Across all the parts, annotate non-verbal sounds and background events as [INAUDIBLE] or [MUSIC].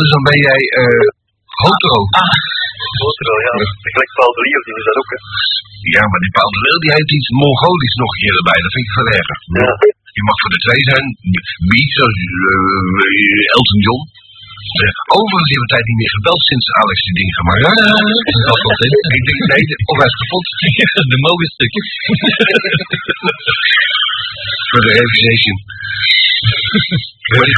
Dus dan ben jij eh hotero. Hotero, ja. Gelijk Paul de Leeuw, die is dat ook, hè. Ja, maar die Paul de Leeuw die heeft iets Mongolisch nog een keer erbij. Dat vind ik veel erger. Ja. Je mag voor de twee zijn. Wie, zoals eh, Elton John. Eh, Overigens hebben we tijd niet meer gebeld sinds Alex die ding gemaakt heeft. Dat was. Ik denk, nee, of hij is kapot. [LAUGHS] De stukjes. [LAUGHS] Voor de revisation. Voor de.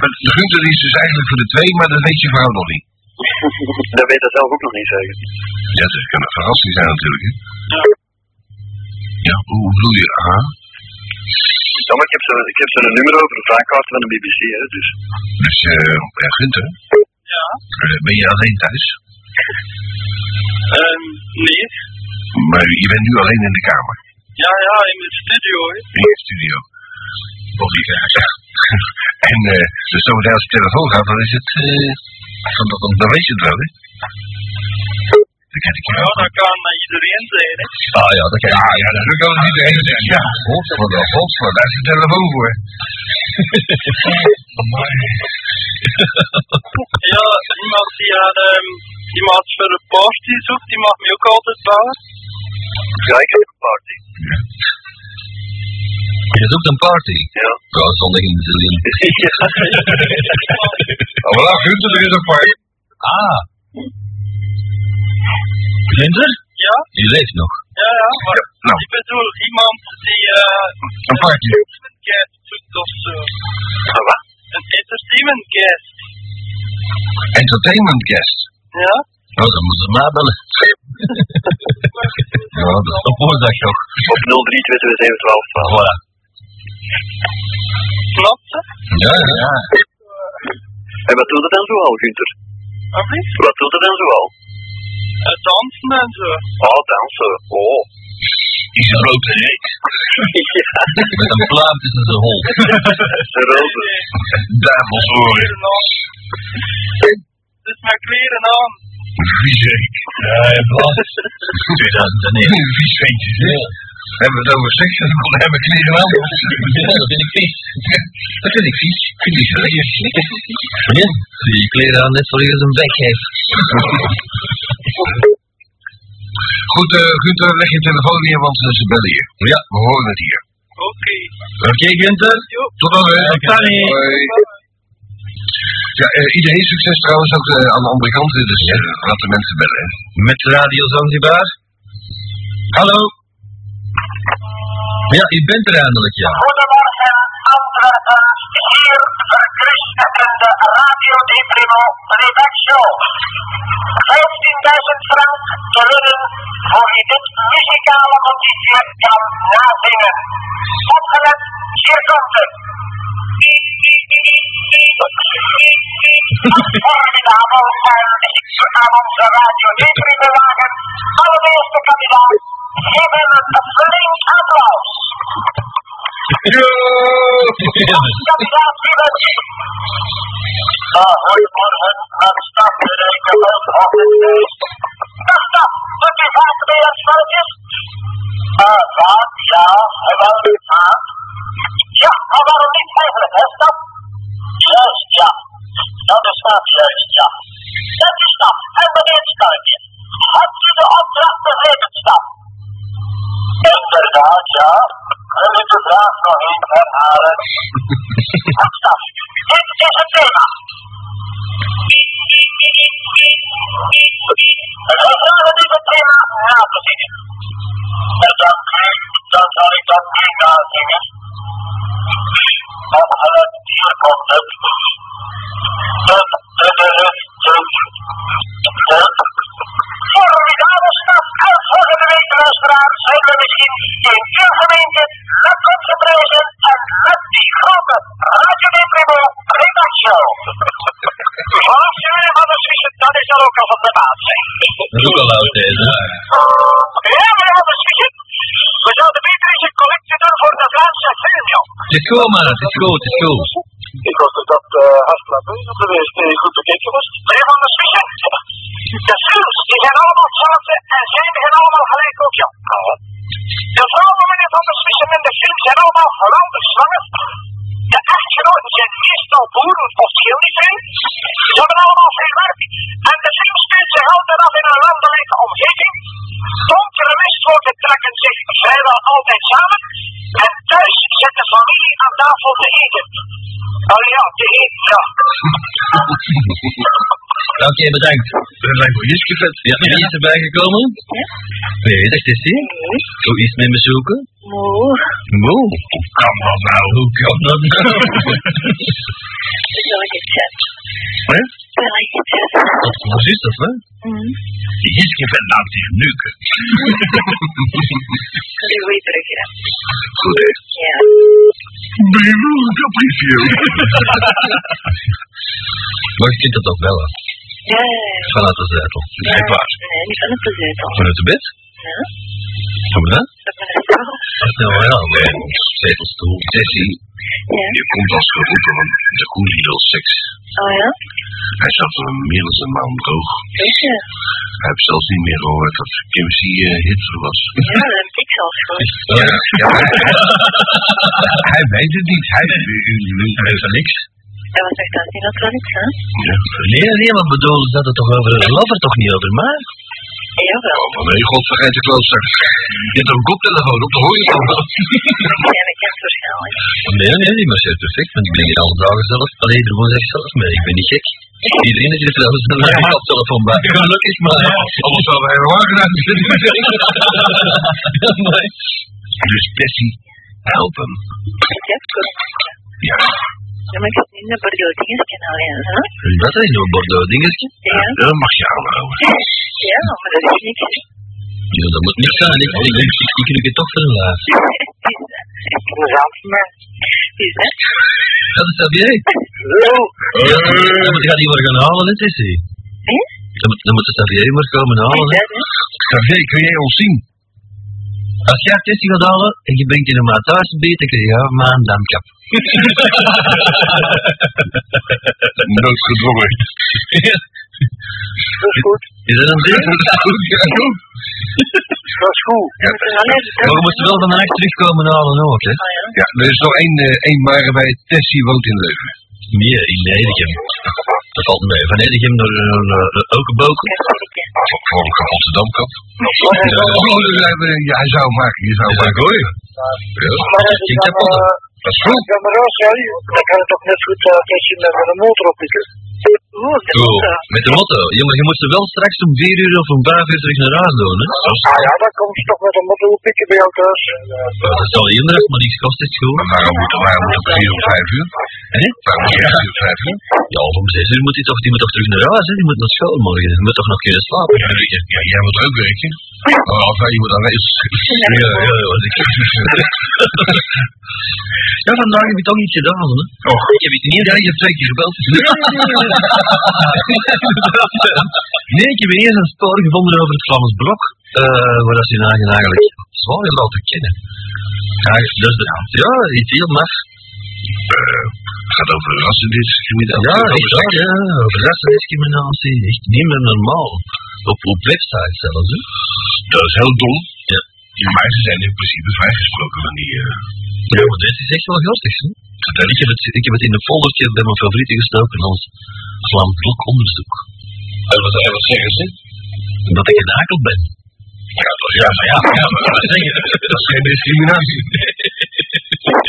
Maar de Gunther die is dus eigenlijk voor de twee, maar dat weet je vrouw nog niet. [LAUGHS] Dat weet dat zelf ook nog niet, zeggen. Ja, dat kan een verrassing zijn natuurlijk. Hè? Ja, hoe bedoel je? Aha. Ja, maar ik heb zo'n ik heb zo'n nummer over de vraagkaart van de BBC, hè, dus. Dus, eh uh, Gunther, Ja. eh, ben je alleen thuis? [LAUGHS] Ehm, nee. Maar je bent nu alleen in de kamer, Ja, ja, in mijn studio, hè. in je studio. Of die ja. [LAUGHS] En eh dus zometeen als je telefoon gaat, dan is het, eh dan, dan, dan weet je het wel, hè? Dan kijk ik Ja, wel. dat kan iedereen zijn, hè. Ah ja, dat kan Ja, ja, dat kan niet iedereen zijn. Ja, godverdomme, godverdomme, daar is de telefoon voor. [LAUGHS] [LAUGHS] Ja, iemand die aan, ehm, iemand voor een party zoekt, die mag me ook altijd bellen. Ja, ik heb een party. Je zoekt een party. Ja. Ja, zondag in de link. Oh, voilà, Gunther, er is een party. Ah. Gunther? Ja, Je leeft nog. ja, ja, maar Nou, ik bedoel iemand die eh een party. een guest zoekt of zo. Ah, wat? Een entertainment guest. Entertainment guest. Ja? Nou, dan moeten ze maar bellen. [LAUGHS] ja, dat is op woensdag toch. Op 03 12 12. Voilà. Je? Ja, ja. En wat doet het dan zoal, Gunther? Wat doet het dan zoal? Eh, dansen en zo. Oh, dansen. Oh. Is een blote reet. [LAUGHS] ja, Met een pluim tussen zijn hol. [LAUGHS] de roze. Duivelsoren. Kleren aan. Dus mijn kleren aan. Viezeek. Ja, ja, klopt. 2009. Viezeekjes, hè? Hebben we het over seks en [LAUGHS] dan hebben we kleren aan. Ja, dat vind ik vies. Dat vind ik vies. Ik vind vlees. Ja, die kleren aan net voor je zijn bek heeft. Goed, eh Gunther, leg je telefoon neer, want eh, ze bellen je. Ja, we horen het hier. Oké. Oké, Gunther. Tot dan, hè. Tot dan, hè. Hoi. Ja, eh, iedereen succes trouwens ook eh, aan de andere kant. Dus eh, laat de mensen bellen. hè. Met Radio Zanzibar. Hallo. Ja, u bent er eindelijk, ja. Goedemorgen, Antwerpen. Hier verkruisende Radio Di Primo redactio. 15.000 frank te winnen voor wie dit muzikale notitiën kan nazingen. Opgelet, hier komt het. Formidabel en aan onze Radio Di Primo wagen. Allereerste kandidaat. Geven een flink applaus. Kandidaat Siemens. Uh, goedemorgen, het stap weer even op op het feest. Dag stap, doet u vaak mee aan spelletjes? Uh, vaak, Het is goed, man. Het goed, het goed. Ik hoop dat dat uh, hartstikke geweest uh, goed bekeken was. Oké, bedankt. Dat lijkt wel Jiske vet. Ja, wie is erbij gekomen? Nee, dat is hij. Hoe is het met me zoeken? Moe. Moe. Hoe kan dat nou? Hoe kan dat nou? [LAUGHS] Hè? Welke chat? Wat voor is dat, hè? Mm. Die Jiske vet laat zich wil je terug, ja. Goed hè? Ja. Baby, capriccio. [LAUGHS] Maar je kunt dat toch bellen. Ja, ja, ja. Vanuit de zetel. Waar. Nee, niet van de zetel. Vanuit de bed? Ja. Hoe dat? Dat wel. Nou ja, nee. Zetelstoel. Tessie, Ja. je komt als geroepen van de koe die wil seks. Oh ja? Hij zat al meer dan een maand droog. Weet je? Hij heeft zelfs niet meer gehoord dat Kim C. eh, Hitler was. Ja, dat heb ik zelfs gehoord. Ja, ja hij, hij weet het niet. Hij weet van niks. En wat zegt dat? Niet dat wel iets, hè? Ja. Nee, nee, wat bedoel je dat het toch over een lover, toch niet over mij? Jawel. Oh, nee, god vergeet de klooster. Je hebt een koptelefoon op, de je toch wel. Ja, dat kent waarschijnlijk. Nee, nee, die marcheert perfect, want ik ben hier alle dagen zelf. Alleen de woensdag zelf mee, ik ben niet gek. Iedereen is hier trouwens een ja. koptelefoon bij. Gelukkig maar. Anders zouden wij helemaal gedaan Ja, [LAUGHS] mooi. Dus Tessie, help hem. Ik heb het. Ja, Ja, maar ik heb niet naar Bordeaux dingetjes alleen, hè? Dat is een Bordeaux dingetje. Ja. dat mag je aanhouden. [LAUGHS] Ja, maar dat is niks. Ja, dat moet niet zijn. Ik, ik, ik, ik, krijg [LAUGHS] het toch maar... Is dat? Dat is dat jij. Zo. Ja, dan moet je die maar gaan halen, hè, Tessie. Dan moet, dan de Xavier maar komen halen, dat? Xavier, kun jij ons zien? Als jij Tessie gaat halen en je brengt in een maat thuis een beet, dan krijg je ja, maar een damkap. [LAUGHS] Noodgedwongen. Dat is goed. Is dat een ding? Dat is goed, ja. Dat is goed. Maar we moeten wel van de nacht terugkomen halen ook, hè. Oh ja. Ja, er is nog één, eh, één maar bij Tessie woont in Leuven. Nee, in Edegem. Dat valt mee. Van Edegem naar uh, Okenboken. Katholieke. Voor een kapotte damkap. Maar hij zou maken, je zou Is dat maken. gooi? maar hij Klinkt zal, kapot. eh, Dat is goed. Ja, maar als jij, dan kan het toch net goed dat je met een motor op pikken. Oeh, de. Met de motto. Jongen, je moet ze wel straks om 4 uur of om 5 uur terug naar huis doen, hè. Ah ja, dan kom je toch met een motor op pikken bij jou thuis. Ja, dat zal inderdaad, maar niks kost, is goed. Maar waarom moet waarom moet het vier of vijf uur? Hè? Waarom het vier of vijf uur? Ja, of om 6 uur moet hij toch, die moet toch terug naar huis, hè. Die moet naar school morgen. Die moet toch nog kunnen slapen. Ja, ja, ja, jij moet ook werken. Oh, of hij moet aanwezig zijn. Ja, ja, ja. ik- Ja, vandaag heb ik toch iets gedaan, hè. Ik heb iets niet ja, je hebt twee keer gebeld. [LAUGHS] Nee, ik heb eerst een spoor gevonden over het Vlaams Blok, eh waar dat ze eigenlijk zwaar wel te kennen. Ja, dus de, ja, iets heel maf. Het gaat over rassendiscriminatie. Ja, echt waar, ja, over rassendiscriminatie, echt niet meer normaal. Op, op websites zelfs, hè. Dat is heel dom. Ja. Maar ze zijn in principe vrijgesproken van die... eh, Ja, maar dit is echt wel grappig, hè. Ik heb, het, ik heb het in de foldertje bij mijn favorieten gestoken als Vlaams Blok onderzoek. en wat, en wat zeggen ze? Dat ik een akel ben. Ja, dat, ja, maar ja, ja, maar wat zeggen ze? [LAUGHS] Dat is geen discriminatie. [LAUGHS]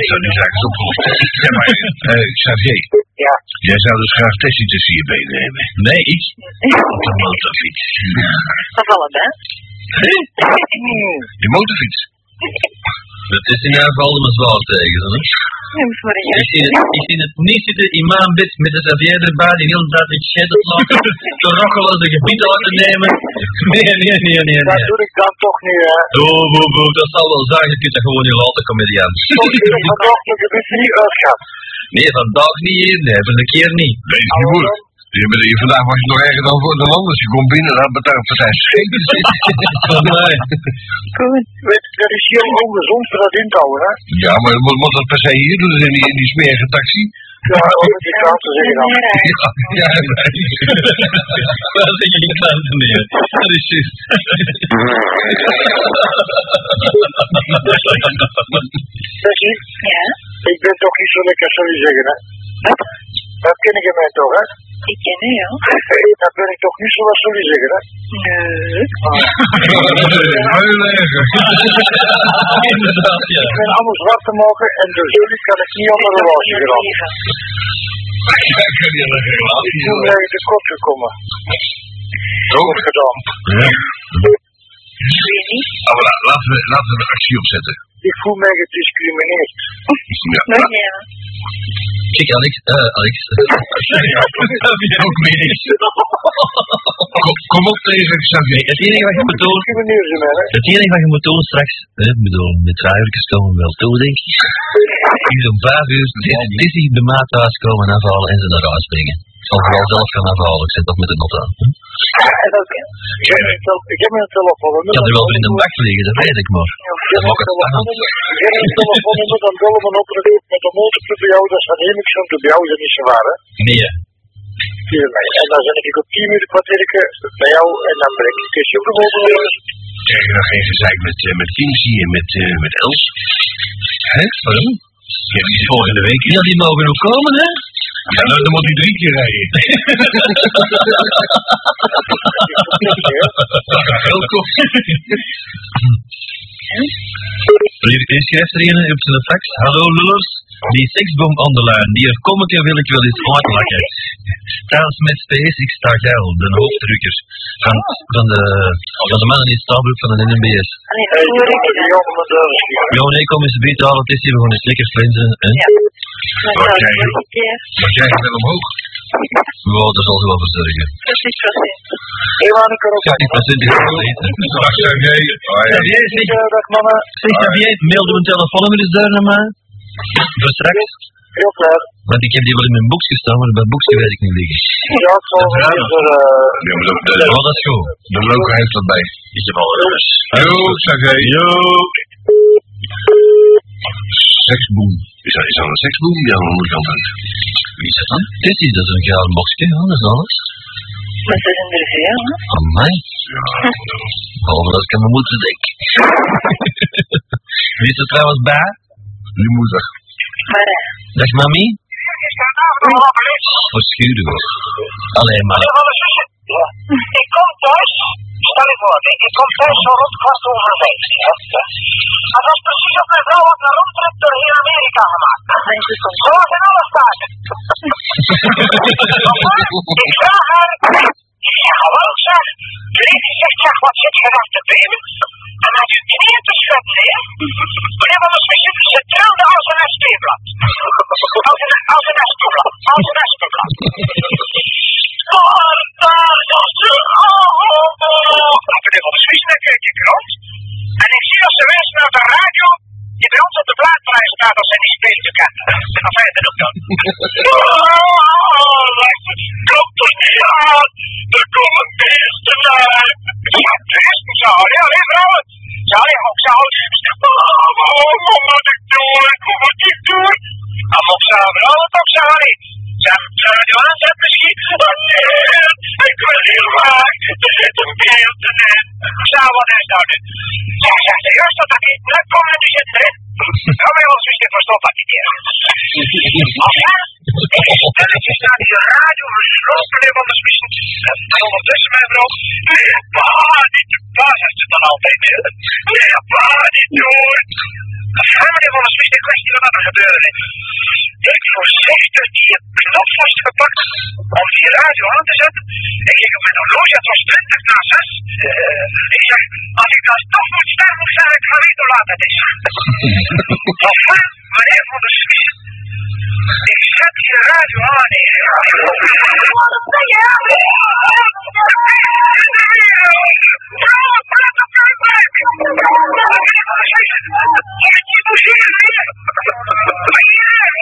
Ik zou nu zaken opgelost. Ja, maar, eh Xavier. Ja. Jij zou dus graag Tessie tussen je benen hebben. Nee. Op de motorfiets. Of allebei. Die motorfiets. [LAUGHS] Dat is in ieder geval mijn zwaar tegen, hè. Ik zie, het, ik zie het niet zitten mijn bed met de Xavier erbij, die hele tijd met shit te laten, te rokkelen, de gebied te laten nemen. [LAUGHS] Nee, nee, nee, nee, Dat doe ik dan toch niet, hè. Boe, boe, boe, dat zal wel zijn, je kunt dat gewoon niet laten, comedian. Er [LAUGHS] vandaag de niet uitgaat. Nee, vandaag niet hier, nee, voor een keer niet. Weet je niet. Je bent, je, vandaag was je nog erger dan, voor, dan anders. Je komt binnen, dan betaalt partij scheet. [LAUGHS] Van mij. Goed. Weet, dat is heel ongezond voor dat in te houden, hè. Ja, maar moet, moet dat per se hier doen, dus in die, in die smerige taxi? Ja, over die kaarten zeggen dan. Ja, ja, Waar zeg je die neer? Dat is juist. Bessie, [LAUGHS] Ja? ik ben toch niet zo lekker, zou je zeggen, hè. Dat ken ik mij toch, hè? Ik ken u, [LAUGHS] ja. Dat ben ik toch niet zoals jullie zeggen, hè? Nee. Heel erg. Inderdaad, ja. Ik ben allemaal zwart te maken en door jullie kan ik niet onder de relatie geraken. Ik kan niet aan de relatie. Ik mij te kort gekomen. Ook gedaan. Ik weet niet. Ah, voilà. Laten we, laten we een actie opzetten. Ik voel mij gediscrimineerd. Ja. Kijk, Alex, eh, Alex. Ook mening. [LAUGHS] Kom, kom op tegen Xavier. Het enige wat je moet doen, het enige wat je moet doen straks, hè, ik bedoel, met truiertjes komen we wel toe, denk ik. Is om vijf uur Dizzy de maat thuis komen afhalen en ze naar huis brengen. Ik zal wel zelf gaan afhalen, ik zit toch met de not aan. Oké. Ik heb mijn tel- Ik heb mijn telefoonnummer. Ik had er wel in de bak liggen, dat weet ik maar. Ik heb mijn telefoonnummer. Ik heb mijn telefoonnummer, dan bellen we op met de motorclub bij jou. Dat is van de bij jou is dat niet zo waar, hè? Nee. En dan zet ik op 10 minuten kwartierke bij jou en dan breng ik de Super Bowl weer. Krijg je nog geen gezeik met, eh, met Kimsy en met, eh, met Els? Hè? Waarom? Ja, die is volgende week. ja, die mogen nog komen, hè? Ja, dan, dan moet hij drie keer rijden. Welkom. Hier is er een op zijn fax. Hallo lullers. Die seksbom aan de lijn, die er kommetje wil ik wel eens uitlachen. Trouwens met Space, ik sta geil, de hoofddrukker van, van, de, van de man in Stabroek van de NMBS. Ja, nee, kom eens een beetje halen, het is hier, we gaan eens lekker flensen. Hè? Ja. Maar Wat dat jij is wil. een keer. Maar jij gaat wel omhoog. Ja, dat zal ze wel verzorgen. 60 procent. Hey, waar ik er ook 60 procent is wel eten. Dag Xavier. Hoi. Xavier, zeg, Dag mannen. zeg Xavier, mail een telefoonnummer eens daar naar mij. Voor straks. Heel klaar. Want ik heb die wel in mijn boekje staan, maar bij het boekje weet ik niet liggen. Ja, ik zal wel er... eh, Ja, maar de, de, Oh, dat is goed. de loco heeft dat bij. Ik heb al eens. Yo, Xavier. Yo. Seksboom. Is dat, is dat een seksboom? Ja, aan de andere kant uit. Wie is dat dan? Tessie, dat is een garen boxje, ja, dat is alles. Maar ze zijn er veel, hè? Amai. Ja. Behalve als ik aan mijn moeder denk. [LAUGHS] Wie is er trouwens bij? Maar, eh, Dag mami. Verschuren hoor. Alleen maar. Ja. Ik kom thuis, stel je voor, ik, ik kom thuis zo rond kwart over vijf. En dat is precies op mijn vrouw wat een rondtrip door heel Amerika gemaakt. mensen van Zoals in alle staten. [LAUGHS] ik vraag haar, zeg hallo zeg, Lady zegt zeg wat zit je daar te beven? En met uw knieën te schudden, hè? Meneer Van der Smissen, ze trilde als een SP-blad. Als een, als een SP-blad, als een SP-blad. Maar daar was ze, oh, oh, oh. Meneer Van der Smissen, dan kijk ik rond. En ik zie als ze wijst naar de radio, die bij ons op de plaatprijs staat als zij die speelt te kennen. En dan verder ook dan. Voorzichtig die knop vastgepakt om die radio aan te zetten. Ik keek op mijn horloge, het was 20 na 6. Uh, ik zeg, als ik dan toch moet sterven, zeg ik, ga weten hoe laat het is. Enfin, meneer van der Smissen, ik zet die radio aan.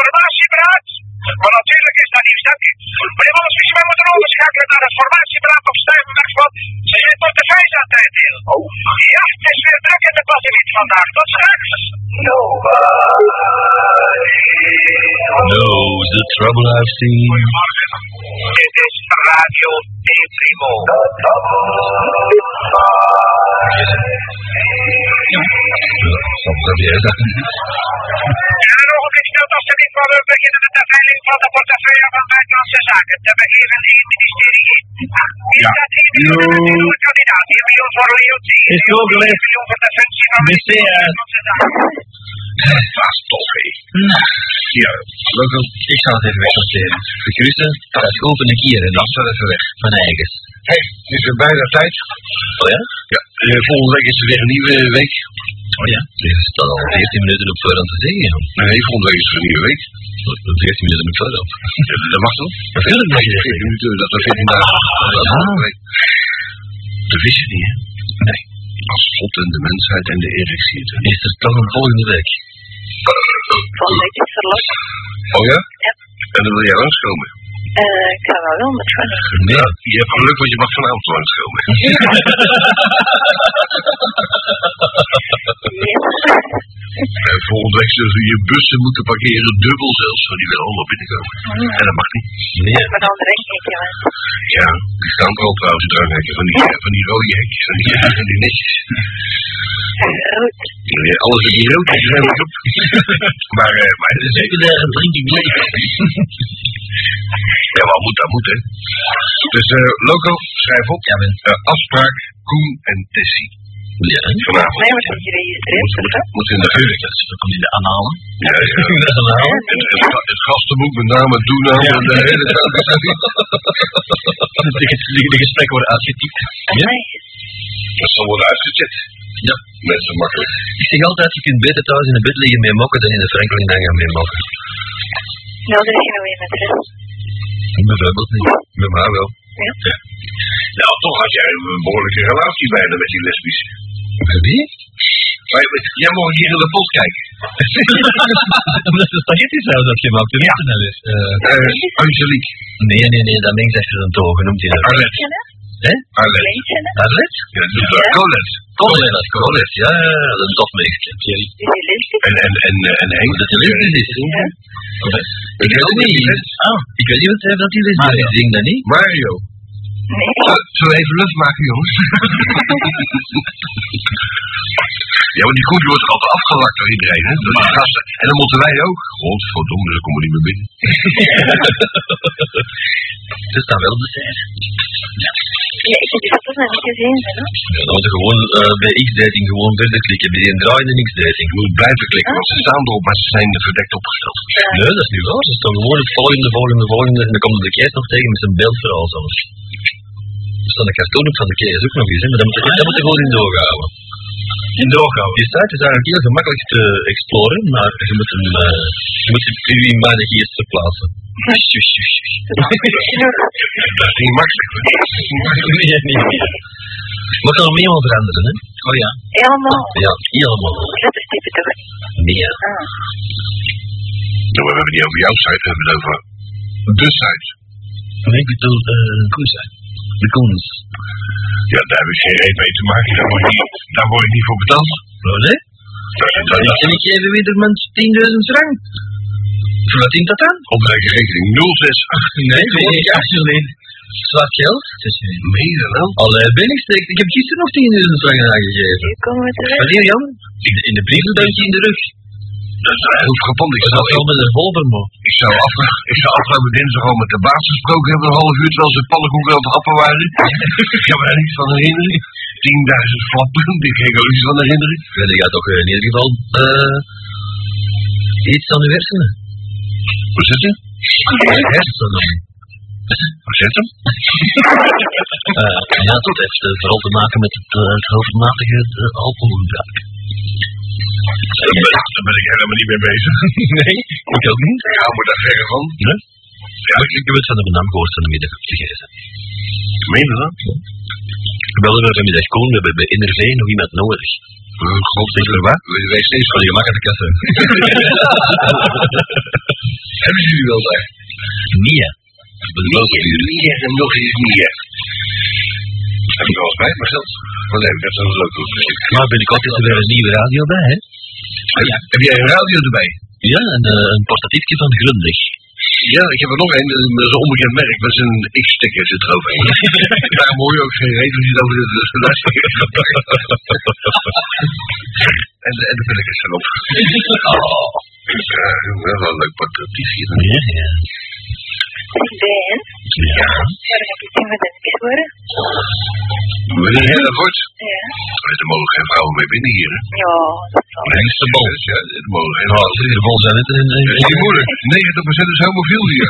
tijd? Het formatieberaad. Maar natuurlijk is dat niet stapje. Meneer Wolfsvies, wij moeten overschakelen naar het formatieberaad op Stuyvenberg, want ze zijn portefeuille aan het delen. Oh. Ja, het is weer druk in de batterie vandaag. Tot straks. Nobody knows the trouble I've seen. Dit is Radio Petrimo. Primo. trouble Soms heb je dat niet. En een ogenblik snel als ze niet van hun beginnen met de veiling van de portefeuille van Buitenlandse Zaken. Te begeven één ministerie in. Is Ja. dat 1 miljoen voor de nieuwe kandidaat? 1 miljoen voor Leo T. Is het ook geweest? 1 miljoen voor de functie van Buitenlandse Zaken. Dat is toch, hé. Ja, Loco, ik zal het even wegsorteren. Begrüßen, dat is open een keer en dan staat even weg. Van eigens. Hé, het is weer bijna tijd. Oh ja? Ja, eh, volgende week is er weer een nieuwe week. Oh ja? Dit is dan al 14 minuten op voorhand te zeggen. Nee, volgende week is er een nieuwe week. Dat 14 minuten op voorhand. [LAUGHS] Dat mag toch? Natuurlijk mag je dat 14 zeggen. minuten, dat is 14 dagen. Dat. Dat wist je niet, hè? Nee. Als God en de mensheid en de erectie het. Is er toch een volgende week? Volgende week is er los. Oh ja? Ja. En dan wil jij langskomen? Eh, ik ga wel wel met Fanny. Nee. Je hebt geluk, want je mag vanavond langskomen. En volgende week zullen ze je bussen moeten parkeren, dubbel zelfs, want die willen allemaal binnenkomen. En dat mag niet. Nee. Met andere hekje, want Ja, die staan er al trouwens, die dranghekken, van die, van die rode hekjes, van die, van die netjes. rood. Ja, alles met die roodjes zijn we op. maar, eh, maar het is Zeker daar een drinking leeg. [LAUGHS] Ja, maar moet, dat moet, hè. Dus, eh, loco, schrijf op. Ja. Eh, afspraak, Koen en Tessie. Ja. Vanavond. Nee, geregistreerd, of zo? Moet in de Natuurlijk, dat dat komt in de analen. Ja, ja. In de. Het, het, het gastenboek met name, doenaam en de hele transactie. De, gesprekken worden uitgetypt. Nee. Dat zal worden uitgezet. Ja. Mensen makkelijk. Ik zeg altijd, je kunt beter thuis in de bed liggen met mokken dan in de Franklin hangen met mokken. Nou, er is geen weer met rest. Bijvoorbeeld niet. Met mij wel. Nou, toch had jij een behoorlijke relatie bijna met die lesbische. Met wie? Maar jij mag hier in de pot kijken. Omdat de spaghetti-saus had gemaakt, toen Ja. ja. snel is. Uh, Eh, Angelique. nee, nee, nee, dat mengt achter een togen, noemt hij dat. Arlette. Je? Hè? Arlette. Leentje, hè? Arlet? Ja, dat is uh, Colette. Colette, Colette, ja, ja, ja, dat is een tof meisje. Thierry. Is die lesbisch? En, en, en, en Henk. Dat hij lesbisch is. Ja. Ik weet het niet. Ah, ik weet niet wat hij dat hij lesbisch is. Ik denk dat niet. Mario. Nee. Zullen we even lucht maken, jongens? [LAUGHS] ja, maar die koe wordt er altijd afgelakt door iedereen, hè? Door die gasten. En dan moeten wij ook. Godverdomme, ze komen niet meer binnen. [LAUGHS] Ze staan wel op de zijde. Ja, ik heb foto's nog niet gezien, hè? Ja, dan moeten we gewoon eh, bij X-dating gewoon verder klikken. Bij die draaiende X-dating. Je moet blijven klikken, want ze staan erop, maar ze zijn verdekt opgesteld. Ja. Nee, dat is niet waar. Ze staan gewoon het volgende, volgende, volgende. En dan komt de kees nog tegen met zijn beeldverhaal zelfs. Er staat een cartoon op van de kees ook nog eens, hè. Maar dat moet, dat moet je gewoon in doorhouden. In doorhouden. Die site is eigenlijk heel gemakkelijk te exploren, maar je moet hem, eh, je moet hem in mijn geest verplaatsen. Shush, shush, shush. Dat is niet makkelijk. nee, nee, nee. Maar kan meer wel veranderen, hè? Oh ja. Helemaal. Ja, helemaal. Lettertype toch? Nee, ja. Ah. Nou, we hebben het niet over jouw site, we hebben het over de site. Nee, ik bedoel, eh, Koens. De Koens. Ja, daar heb ik geen reet mee te maken. Daar word ik niet, daar word ik niet voor betaald. Oh, nee? Dat, dat, dat, En ik geef weer mijn 10.000 frank. Voor wat dient dat dan? op mijn rekening 068. Nee, gewoon ik alleen. Zwart geld? Meer dan wel. Allee, ben ik steek. Ik heb gisteren nog 10.000 frank aangegeven. Komen we terecht. Wanneer, Jan? In de, in de brievenbuisje in de rug. Dat is heel frappant. Ik Dat zou, wel met een volvermo. ik, zou af, ik zou afgelopen dinsdag al met de baas gesproken hebben, een half uur, terwijl ze pannenkoeken aan het happen waren. [LAUGHS] ik kan me daar niets van herinneren. 10.000 flappen, ik kan er iets van herinneren. Wil jij toch in ieder geval eh iets aan de hersenen? Hoe zit het? Hersenen. Hoe zit het? [LAUGHS] Eh, ja, dat heeft eh, vooral te maken met het, eh, het hoofdmatige eh, alcoholgebruik. Daar ben, daar ben ik helemaal niet mee bezig. [LAUGHS] Nee, ik ook niet. Ja, maar daar verre van. Nee? Ja, ik, ik heb het van de benam gehoord van de middag op te geven. Meen je dat? We hadden er vanmiddag Koen, we hebben bij NRV nog iemand nodig. God, weet je wat? Wij steeds Van je makkelijke kassen. [LAUGHS] Hebben jullie wel daar? Nee, wel. Meer en nog eens meer. Heb ik al eens bij mezelf? Maar nee, ik heb zo'n leuk. Maar binnenkort is er weer een nieuwe radio bij, hè? Heb, heb jij een radio erbij? Ja, een, eh, een portatiefje van Grundig. Ja, ik heb er nog een. Dat is een onbekend merk. Dat is een X-sticker zit er overheen. Daar hoor je ook geen reden het over de geluidssticker En de, en de pilletjes erop. Oh. Ja, wel een leuk portatief hier. Ja, ja. Ben, Ja. waarom heb ik niet met een worden? Dat wordt, Ja. er mogen geen vrouwen mee binnen hier. Hè? Ja, dat zal. Nee, is de bol. Ja, er mogen geen vrouwen. het is hier vol zijn het. En, je moeder, 90% is homofiel hier.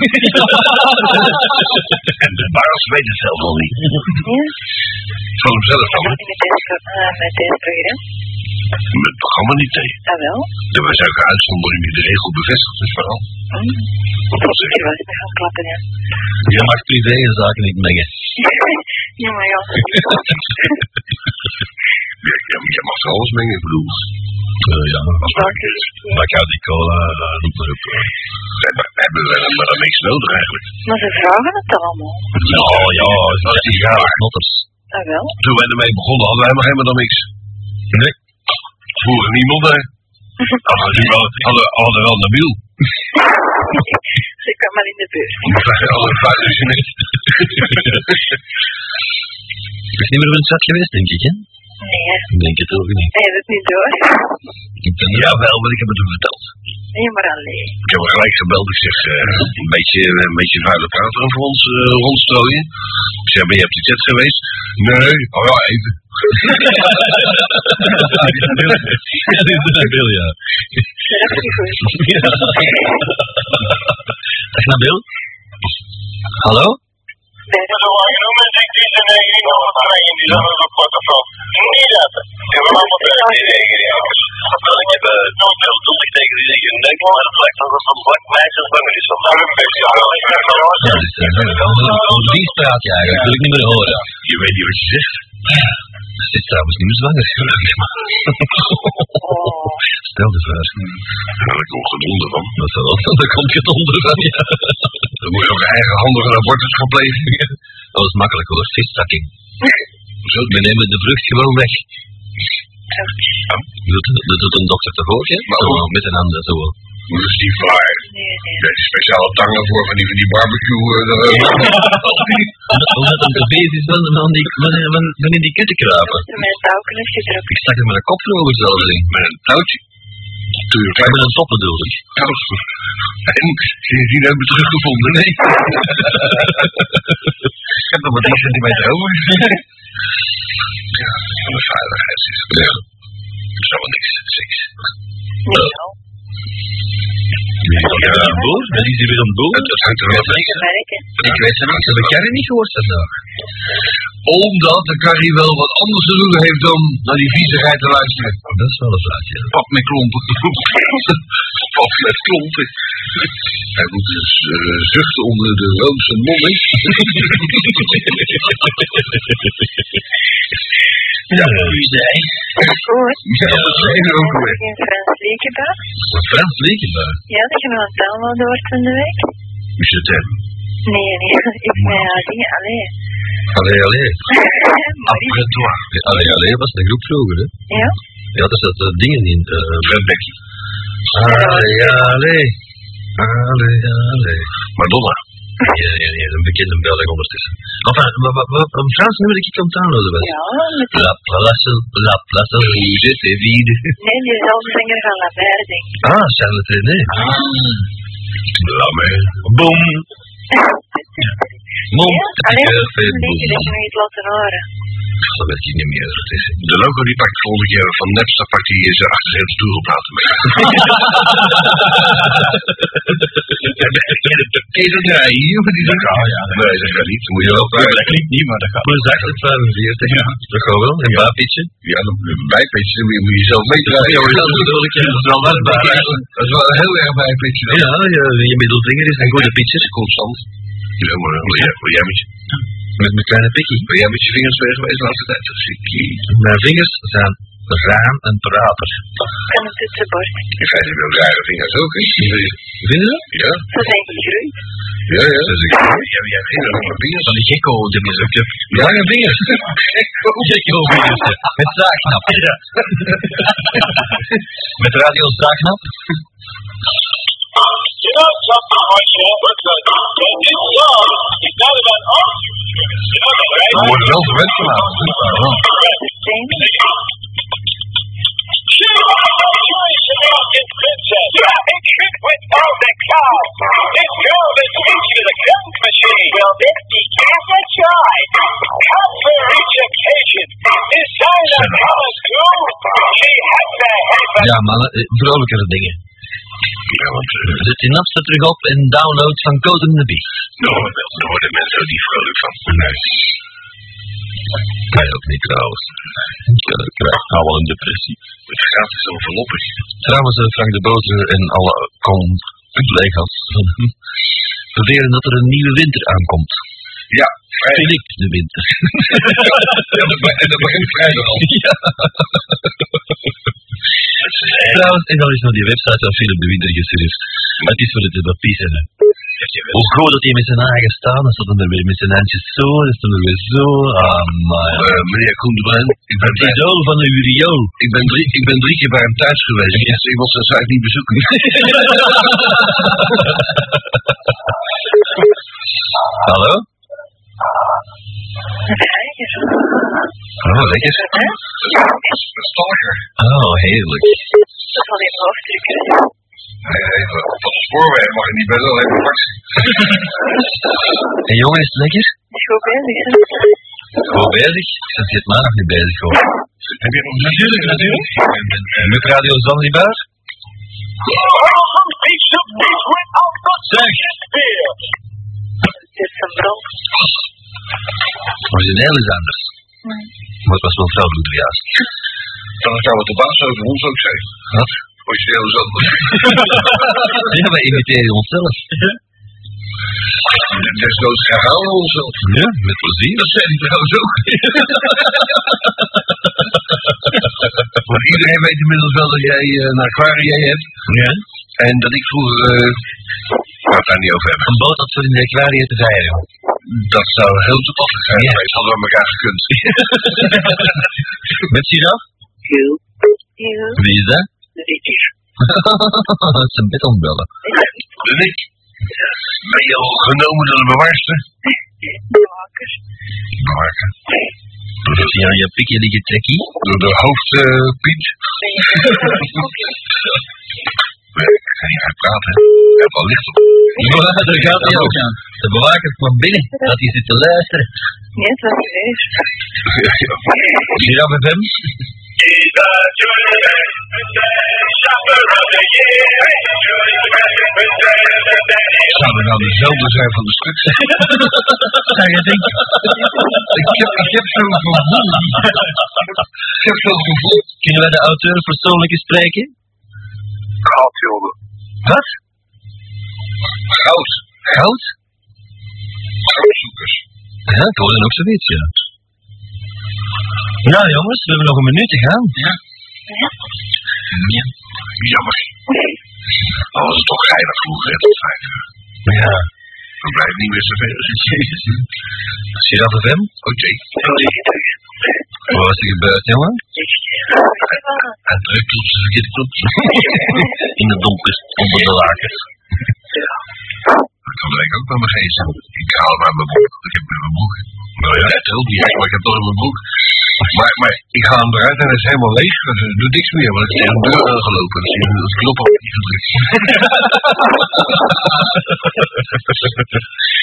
[LAUGHS] en de baas weet het zelf al niet. Ja. Van hemzelf dan. niet met deze, eh, met deze programma. Met het programma niet tegen. Ah, wel? Er was ook een uitzondering die de regel bevestigt, dus vooral. Wat was Ik was klappen, ja. Je mag privé en zaken niet mengen. [LAUGHS] ja, maar ja. Ja, ja, maar je mag alles mengen, ik bedoel. Uh, ja, maar een is. Bacardi Cola, noem maar op. We hebben, we hebben wel maar dan niks nodig eigenlijk. Maar ze vragen het allemaal. Ja, ja, dat is ja, snotters. Ah, wel? Toen wij ermee begonnen hadden wij nog helemaal dan niks. Nee. Vroeger niemand, hè. [LAUGHS] Hadden we wel, hadden, hadden wel Nabil. Maar in de buurt. Alle in het. [LAUGHS] Het is niet meer op een chat geweest, denk ik, hè? Nee, Ik denk het ook niet. hij heeft het niet door. Ik ben Ja, wel, maar ik heb het hem verteld. Nee, maar alleen. Ik heb hem gelijk gebeld. Ik zeg, eh, een, beetje, een beetje vuile prater voor ons eh, rondstrooien. Ik zeg, ben je op de chat geweest? Nee, oh ja, even. [LAUGHS] Ja, dit is Nabil, ja. Dat is niet [LAUGHS] goed. Dag Nabil. Hallo? Nee, Dat is al lang genoemd en ik die zijn eigen nog wat aan in die van. Niet dat. Ik heb allemaal die regenjagers. Ik heb nooit veel toelicht tegen die zeggen, denk maar het lijkt alsof het een zwak meisje is van een beetje. Je eigenlijk? Dat wil ik niet meer horen. Je weet niet wat je zegt. Ze is trouwens niet meer zwanger. Stel [LAUGHS] de vraag. Ja, daar komt gedonder van. Dat is wel, [LAUGHS] daar komt je onder van, ja. Dan moet je ook eigenhandig een abortus gaan plegen. Dat is makkelijk hoor, vistakking. Zo, We nemen de vrucht gewoon weg. Ouch. Dat, dat doet een dokter toch ook, hè? Maar Zo, hoe- met een handen, zo. dat is niet waar. Je speciale tangen voor van die, van die barbecue. eh, Omdat het te bezig is van, van, die, van, in die kutten kruipen. Ze mijn touwken heeft gedrukt. Ik stak er met een kop vroeger zelfs in. met een touwtje. Ik klein met een top bedoel ik. was. En sindsdien hebben we het teruggevonden. Nee. [LAUGHS] ik heb nog maar 10 centimeter over. ja, van de veiligheid is. Ja. Dat is allemaal niks. Seks. Nee. Ja, een boer? Dat is weer een boer? Het, het hangt er wel van. Ze. Ik weet het niet, heb ik Carrie niet gehoord vandaag? Omdat de Carrie wel wat anders te doen heeft dan naar die viezigheid te luisteren. Dat is wel een vraagje. Pap met klompen. [LAUGHS] Pap met klompen. Hij moet dus uh, zuchten onder de roomse monnik. Ja, wie zei? Goed. Ja, dat zijn ook weer. In Frans Liekenbach. Frans Lekenbaar. Ja, dat je een taal wel door van de week. Is het hem? Nee, nee. [LAUGHS] Ik ben alleen. Allee, allee. [LAUGHS] Marie. Après toi. Allee, allee was een groep vroeger, hè? Ja? Ja, daar zaten uh, dingen in. Uh, Becky. allee, allee. Allee, allee. Madonna. Ja, ja, ja, een bekende Belg ondertussen. Enfin, wat, wat, wat, een Frans nummer dat ik aan het downloaden was. Ja, met die... La place, la place vide, c'est vide. Nee, diezelfde zanger van La Mer, denk ik. Ah, Charlotte René. La mer. Boom. Mon Ja? fait liedje dat je boom. nog niet laten horen. Dat weet ik niet meer. Dat is De logo die pakt volgende keer van Napster pakt hij is achter zijn stoelplaten mee. [LAUGHS] [LAUGHS] hier? Maar die zegt, ah ja, nee, dat gaat niet. Moet je wel vragen. Dat klinkt niet, maar dat gaat. Plus 845. Ja. Dat gaat wel. Een baapje. Ja, een bijpitje, dan moet je- zelf meedraaien. Ja, dat bedoel ik. Dat is wel wat Dat is wel een heel erg bijpitje. dan. Ja, je, middelvinger is een goede pitcher. Constant. Ja, maar wil jij, wil jij met Met mijn kleine pikkie. wil jij met je vingers bezig geweest de laatste tijd? Dat. Mijn vingers zijn raam en prater. En een pitse Ik In feite wil rare vingers ook, hè? Vinden ze? Ja. Ze zijn gegroeid. Ja, ja. Dus ik, ja, ja, vingers. Van die gekko dingen. Ja, Lange vingers. [LAUGHS] Gekko. Gekko. Met zaaknap. [LAUGHS] Ja. [LAUGHS] Met radio zaaknap. You know something like that looks like is not. You know that, right? Ja, mannen, eh, vrolijkere dingen. Ja, want eh, Zet napster terug op en download van Code in the Bee. worden- daar worden mensen ook niet vrolijk van. Nee. Mij ook niet trouwens. Ik eh, krijg nou wel een depressie. Het gratis enveloppen. Trouwens, eh, Frank de Boter en alle collega's van hem beweren dat er een nieuwe winter aankomt. Ja, vrijdag. Philip de winter. [LAUGHS] Be- en dat begint vrijdag al. [LAUGHS] Ja. Trouwens, en dan is naar die website van Philip de Winter gesurfd. Maar het is voor het te bepiezen. hè. Hoe groot dat hij met zijn eigen staan, dan er weer met zijn handjes zo, dan staat er weer zo. Ah, maar ja. Eh, meneer Koendebrand, ik ben, Het idool van de Uriol. ik, ben drie, ik ben drie keer bij hem thuis geweest. Ik, ik wil zijn site niet bezoeken. [LAUGHS] [LAUGHS] Hallo? Oh, lekker. Een stalker. Oh, heerlijk. Dat van die hoofddrukker. Hij heeft van de spoorweg mag ik niet bij wel even taxi. En jongen, is het lekker? Is goed bezig, hè? Goed bezig? Ik zit dit maandag niet bezig hoor. Heb je nog natuurlijk, natuurlijk. Met Radio Zanzibar? Zeg! Het is een bron. Origineel is anders. Maar [LAUGHS] het was wel vrouwelijk juist. Dan zou het de baas over ons ook zijn. Wat? Origineel is dat. Ja, wij imiteren onszelf. Desnoods herhalen we onszelf. Ja, met plezier. Dat zei hij trouwens ook. [LAUGHS] Want iedereen weet inmiddels wel dat jij eh, een aquarium hebt. Ja. En dat ik vroeger... eh waar het daar niet over hebben. Een boot had voor in de aquarium te veilen. Dat zou heel toepasselijk zijn geweest. Hadden we elkaar gekund. [LAUGHS] Met giraf? Heel. Wie is dat? Rietjes. [LAUGHS] dat is een betonbellen. En ik ben je al genomen door de bewaarster? Bewakers. Bewaker. Dus ja, je pikje liggen trekkie. Door de hoofd eh. Nee, ik kan niet praten. Ik heb wel licht op. [LAUGHS] Ja, daar gaat hij ook aan. De bewaker kwam binnen, dat hij zit te luisteren. Nee, het was serieus. Giraf FM? Zou er nou dezelfde zijn van de stuks? [LAUGHS] Zou je denken? ik heb, ik heb zo'n gevoel. ik heb zo'n gevoel. Kunnen wij de auteur persoonlijk eens spreken? Goud, jongen. Wat? Goud. Goud? Goudzoekers. Ja, ik hoorde ook zoiets, ja. Nou jongens, we hebben nog een minuut te gaan. Ja. Ja. Jammer. Al was het toch geinig vroeger, tot vijf uur. Ja. Dan blijft niet meer zoveel. Giraf FM? Oké. Wat was er gebeurd, jongen? En drukt op zijn verkeerde. [LAUGHS] In het donker, onder de lakens. Kan ik ook bij mijn geest. Ik haal maar mijn broek. Ik heb mijn broek. Nou ja, het helpt niet, maar ik heb toch in mijn broek. Maar, maar ik haal hem eruit en hij is helemaal leeg. Dus er doet niks meer, want het is tegen een deur aangelopen. Dus je het knop op niet gedrukt.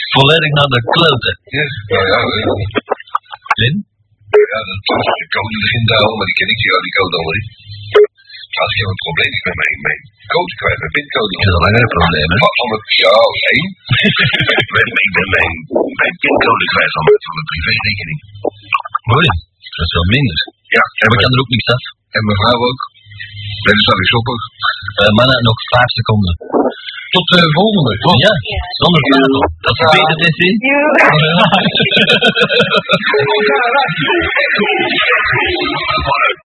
[LAUGHS] Volledig naar de kloten. Ja, nou ja, Lin? ja, dat de code erin te houden, maar die ken ik die, die code al niet. Als ik heb een probleem, ik ben mijn, mijn code kwijt, mijn pincode. Dat is al langer een probleem, hè? Van, het, ja, nee. ik ben, ik ben mijn, mijn pincode kwijt van, mijn- van mijn privérekening. Mooi. Dat is wel minder. Ja, en mijn, kan er ook niks af. en mijn vrouw ook. Dus dat is op ook. Eh, mannen, nog vijf seconden. Tot de volgende. Tot. Ja, zonder twijfel. Dat is beter te zien. Ja.